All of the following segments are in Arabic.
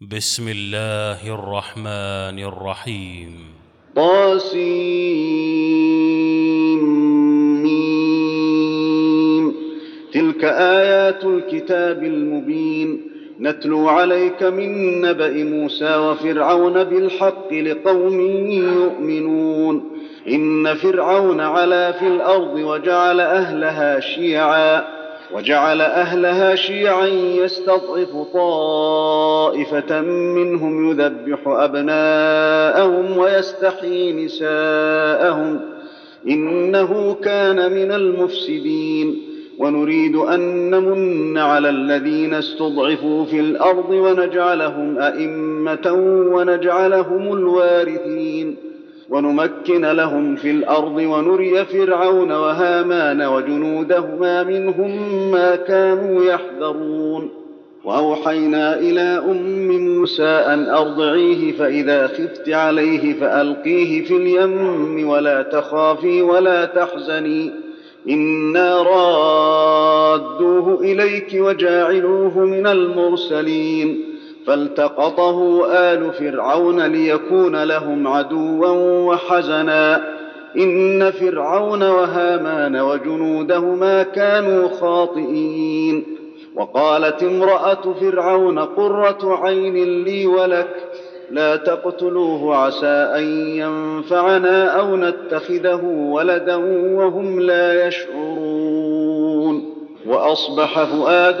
بسم الله الرحمن الرحيم. طاسيم تلك آيات الكتاب المبين. نتلو عليك من نبأ موسى وفرعون بالحق لقوم يؤمنون. إن فرعون علا في الأرض وجعل أهلها شيعا. وجعل أهلها شيعا يستضعف طائفة منهم يذبح أبناءهم ويستحيي نساءهم إنه كان من المفسدين. ونريد أن نمن على الذين استضعفوا في الأرض ونجعلهم أئمة ونجعلهم الوارثين. ونمكن لهم في الأرض ونري فرعون وهامان وجنودهما منهم ما كانوا يحذرون. وأوحينا إلى أم موسى أن أرضعيه فإذا خفت عليه فألقيه في اليم ولا تخافي ولا تحزني. إنا رادوه إليك وجاعلوه من المرسلين. فالتقطه آل فرعون ليكون لهم عدوا وحزنا. إن فرعون وهامان وجنودهما كانوا خاطئين. وقالت امرأة فرعون قرة عين لي ولك لا تقتلوه عسى أن ينفعنا أو نتخذه ولدا وهم لا يشعرون. وأصبح فؤاد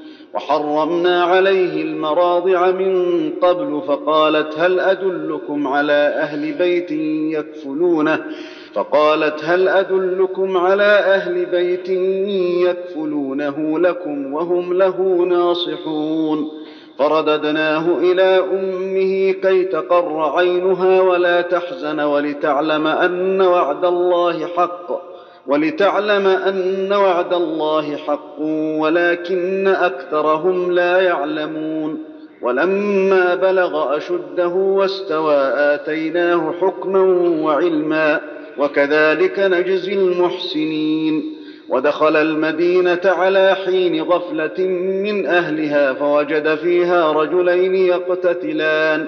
وحرمنا عليه المراضع من قبل فقالت هل أدلكم على أهل بيت يكفلونه؟ فقالت هل أدلكم على أهل بيت يكفلونه لكم وهم له ناصحون؟ فرددناه إلى أمه كي تقر عينها ولا تحزن ولتعلم أن وعد الله حق. ولتعلم أن وعد الله حق ولكن أكثرهم لا يعلمون. ولما بلغ أشده واستوى آتيناه حكما وعلما وكذلك نجزي المحسنين. ودخل المدينة على حين غفلة من أهلها فوجد فيها رجلين يقتتلان.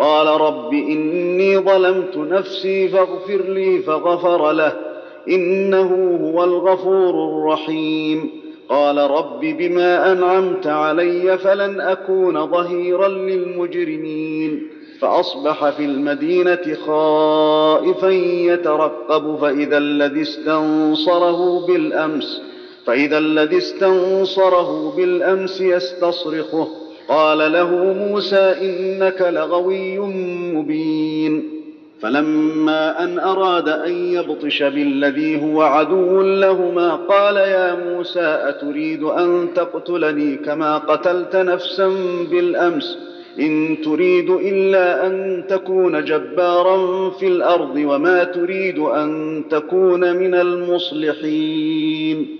قال رب إني ظلمت نفسي فاغفر لي فغفر له إنه هو الغفور الرحيم. قال رب بما أنعمت علي فلن أكون ظهيرا للمجرمين. فأصبح في المدينة خائفا يترقب فإذا الذي استنصره بالأمس فإذا الذي استنصره بالأمس يستصرخه. قال له موسى إنك لغوي مبين. فلما أن أراد أن يبطش بالذي هو عدو لهما قال يا موسى أتريد أن تقتلني كما قتلت نفسا بالأمس؟ إن تريد إلا أن تكون جبارا في الأرض وما تريد أن تكون من المصلحين.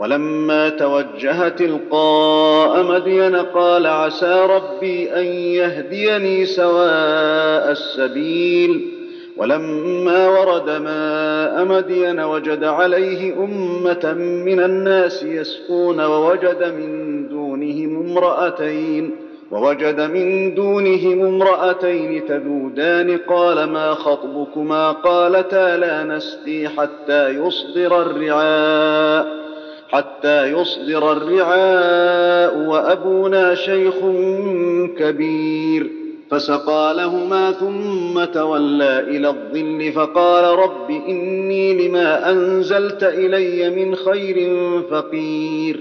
ولما توجه تلقاء مدين قال عسى ربي أن يهديني سواء السبيل. ولما ورد ماء مدين وجد عليه أمة من الناس يسقون ووجد من دونهم امرأتين ووجد من دونهم امرأتين تذودان. قال ما خطبكما؟ قالتا لا نسقي حتى يصدر الرعاء. حتى يصدر الرعاء وأبونا شيخ كبير. فسقى لهما ثم تولى إلى الظل فقال رب إني لما أنزلت إلي من خير فقير.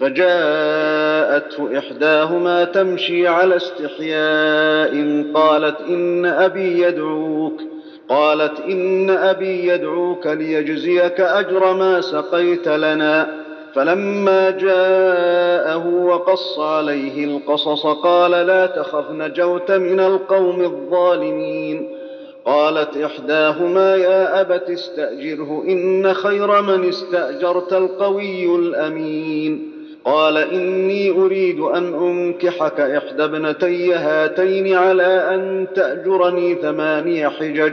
فجاءته إحداهما تمشي على استحياء قالت إن أبي يدعوك. قالت إن أبي يدعوك ليجزيك أجر ما سقيت لنا. فلما جاءه وقص عليه القصص قال لا تخف نجوت من القوم الظالمين. قالت إحداهما يا أبت استأجره إن خير من استأجرت القوي الأمين. قال إني أريد أن أنكحك إحدى ابنتي هاتين على أن تأجرني ثماني حجج.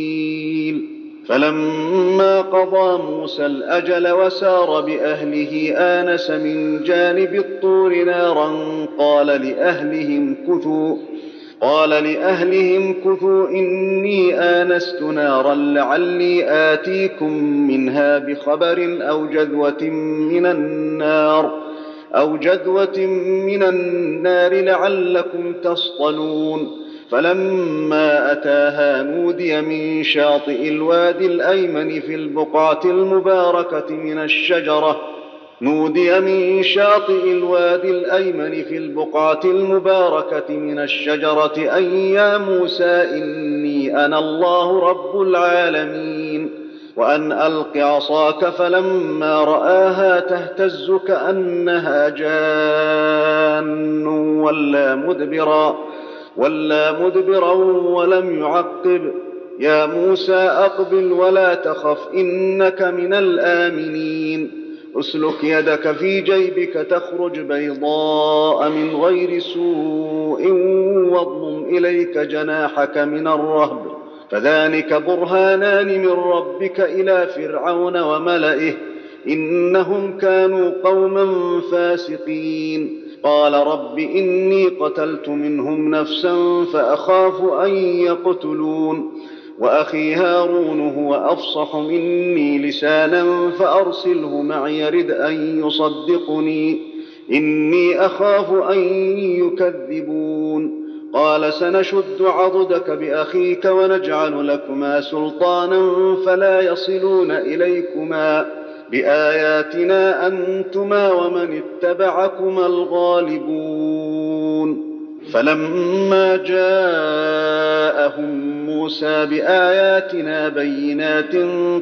فلما قضى موسى الأجل وسار بأهله آنس من جانب الطور نارا قال لأهلهم كثوا قال لأهلهم كثوا إني آنست نارا لعلي آتيكم منها بخبر أو جذوة من النار أو جذوة من النار لعلكم تصطلون. فلما أتاها نودي من شاطئ الوادي الأيمن في البقعة المباركة من الشجرة. نودي من شاطئ الوادي الأيمن في البقعة المباركة من الشجرة. ان يا موسى إني أنا الله رب العالمين. وأن ألق عصاك فلما رآها تهتز كأنها جان ولا مدبرا. ولا مدبرا ولم يعقب يا موسى اقبل ولا تخف انك من الامنين اسلك يدك في جيبك تخرج بيضاء من غير سوء واضمم اليك جناحك من الرهب فذلك برهانان من ربك إلى فرعون وملئه انهم كانوا قوما فاسقين قال رب إني قتلت منهم نفسا فأخاف أن يقتلون وأخي هارون هو أفصح مني لسانا فأرسله معي رد أن يصدقني. إني أخاف أن يكذبون. قال سنشد عضدك بأخيك ونجعل لكما سلطانا فلا يصلون إليكما. بآياتنا أنتما ومن اتبعكما الغالبون. فلما جاءهم موسى بآياتنا بينات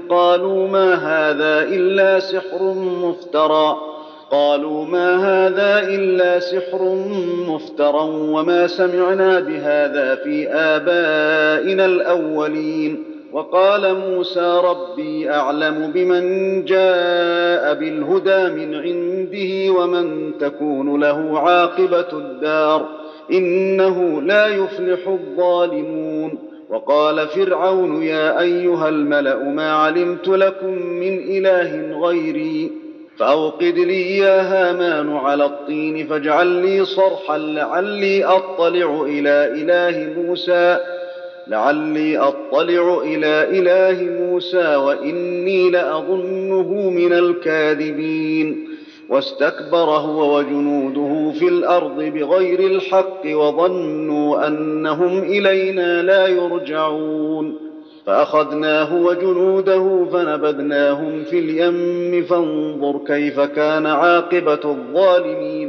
قالوا ما هذا إلا سحر مفترى. قالوا ما هذا إلا سحر مفترى وما سمعنا بهذا في آبائنا الأولين. وقال موسى ربي أعلم بمن جاء بالهدى من عنده ومن تكون له عاقبة الدار إنه لا يفلح الظالمون. وقال فرعون يا أيها الملأ ما علمت لكم من إله غيري فأوقد لي يا هامان على الطين فاجعل لي صرحا لعلي أطلع إلى إله موسى لعلي أطلع إلى إله موسى وإني لأظنه من الكاذبين. واستكبر هو وجنوده في الأرض بغير الحق وظنوا أنهم إلينا لا يرجعون. فأخذناه وجنوده فنبذناهم في اليم فانظر كيف كان عاقبة الظالمين.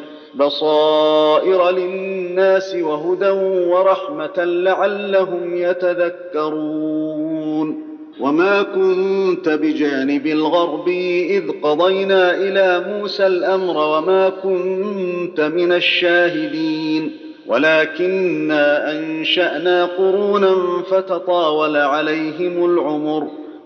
بصائر للناس وهدى ورحمة لعلهم يتذكرون. وما كنت بجانب الغرب إذ قضينا إلى موسى الأمر وما كنت من الشاهدين. ولكنا أنشأنا قرونا فتطاول عليهم العمر.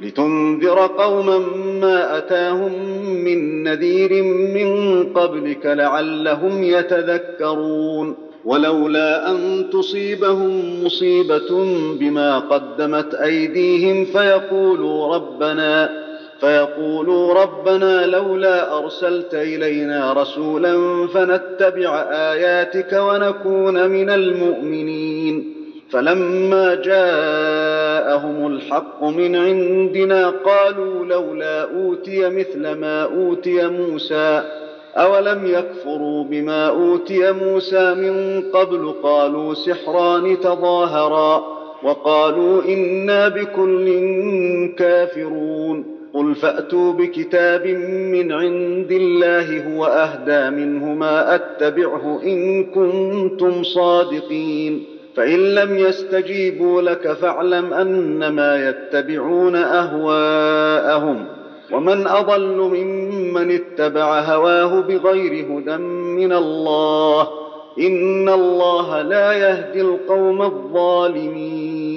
لتنذر قوما ما أتاهم من نذير من قبلك لعلهم يتذكرون. ولولا أن تصيبهم مصيبة بما قدمت أيديهم فيقولوا ربنا فيقولوا ربنا لولا أرسلت إلينا رسولا فنتبع آياتك ونكون من المؤمنين. فلما جاءهم الحق من عندنا قالوا لولا أوتي مثل ما أوتي موسى أولم يكفروا بما أوتي موسى من قبل قالوا سحران تظاهرا وقالوا إنا بكل كافرون قل فأتوا بكتاب من عند الله هو أهدى منهما أتبعه إن كنتم صادقين فإن لم يستجيبوا لك فاعلم أنما يتبعون أهواءهم. ومن أضل ممن اتبع هواه بغير هدى من الله إن الله لا يهدي القوم الظالمين.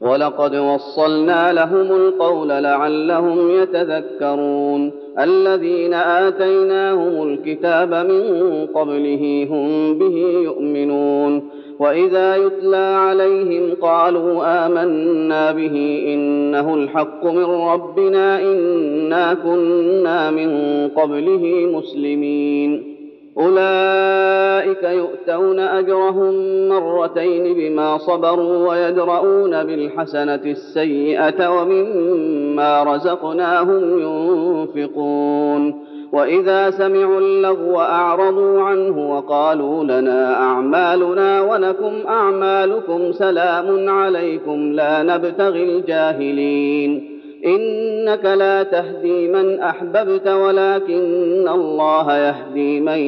ولقد وصلنا لهم القول لعلهم يتذكرون. الذين آتيناهم الكتاب من قبله هم به يؤمنون. واذا يتلى عليهم قالوا امنا به انه الحق من ربنا انا كنا من قبله مسلمين اولئك يؤتون اجرهم مرتين بما صبروا ويدرؤون بالحسنه السيئه ومما رزقناهم ينفقون وإذا سمعوا اللغو أعرضوا عنه وقالوا لنا أعمالنا ولكم أعمالكم سلام عليكم لا نبتغي الجاهلين. إنك لا تهدي من أحببت ولكن الله يهدي من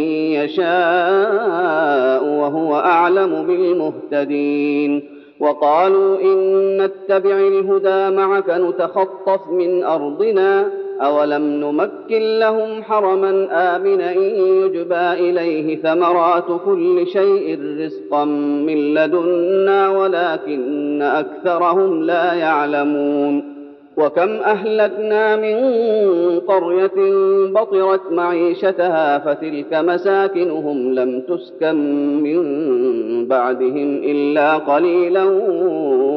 يشاء وهو أعلم بالمهتدين. وقالوا إن نتبع الهدى معك نتخطف من أرضنا أولم نمكن لهم حرما آمنا يجبى إليه ثمرات كل شيء رزقا من لدنا ولكن أكثرهم لا يعلمون وكم أهلكنا من قرية بطرت معيشتها فتلك مساكنهم لم تسكن من بعدهم إلا قليلا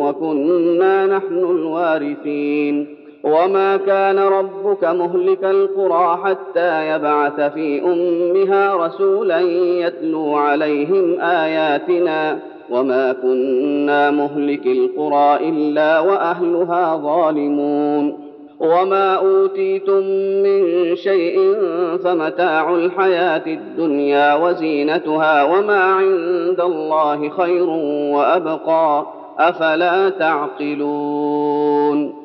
وكنا نحن الوارثين وما كان ربك مهلك القرى حتى يبعث في امها رسولا يتلو عليهم اياتنا وما كنا مهلك القرى الا واهلها ظالمون وما اوتيتم من شيء فمتاع الحياة الدنيا وزينتها وما عند الله خير وابقى افلا تعقلون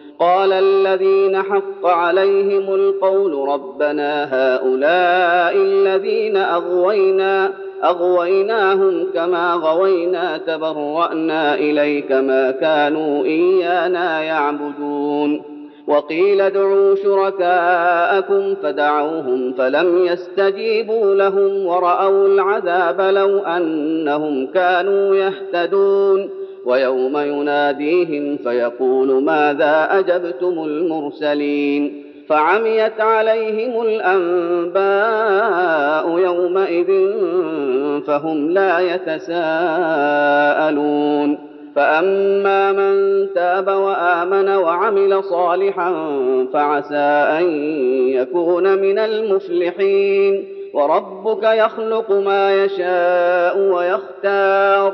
قال الذين حق عليهم القول ربنا هؤلاء الذين أغوينا أغويناهم كما غوينا تبرأنا إليك ما كانوا إيانا يعبدون. وقيل ادعوا شركاءكم فدعوهم فلم يستجيبوا لهم ورأوا العذاب لو أنهم كانوا يهتدون. ويوم يناديهم فيقول ماذا أجبتم المرسلين فعميت عليهم الأنباء يومئذ فهم لا يتساءلون فأما من تاب وآمن وعمل صالحا فعسى أن يكون من المفلحين وربك يخلق ما يشاء ويختار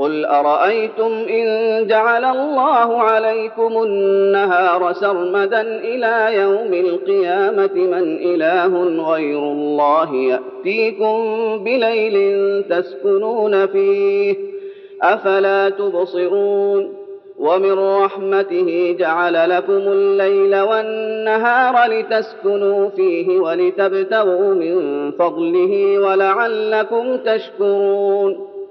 قل ارايتم ان جعل الله عليكم النهار سرمدا إلى يوم القيامه من اله غير الله ياتيكم بليل تسكنون فيه افلا تبصرون ومن رحمته جعل لكم الليل والنهار لتسكنوا فيه ولتبتغوا من فضله ولعلكم تشكرون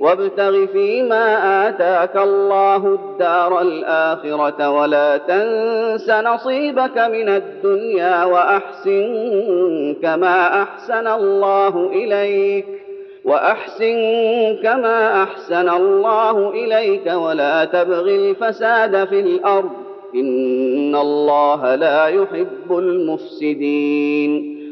وابتغ فيما آتاك الله الدار الآخرة ولا تنس نصيبك من الدنيا وأحسن كما أحسن الله إليك وأحسن كما أحسن الله إليك ولا تبغ الفساد في الأرض إن الله لا يحب المفسدين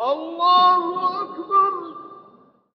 الله أكبر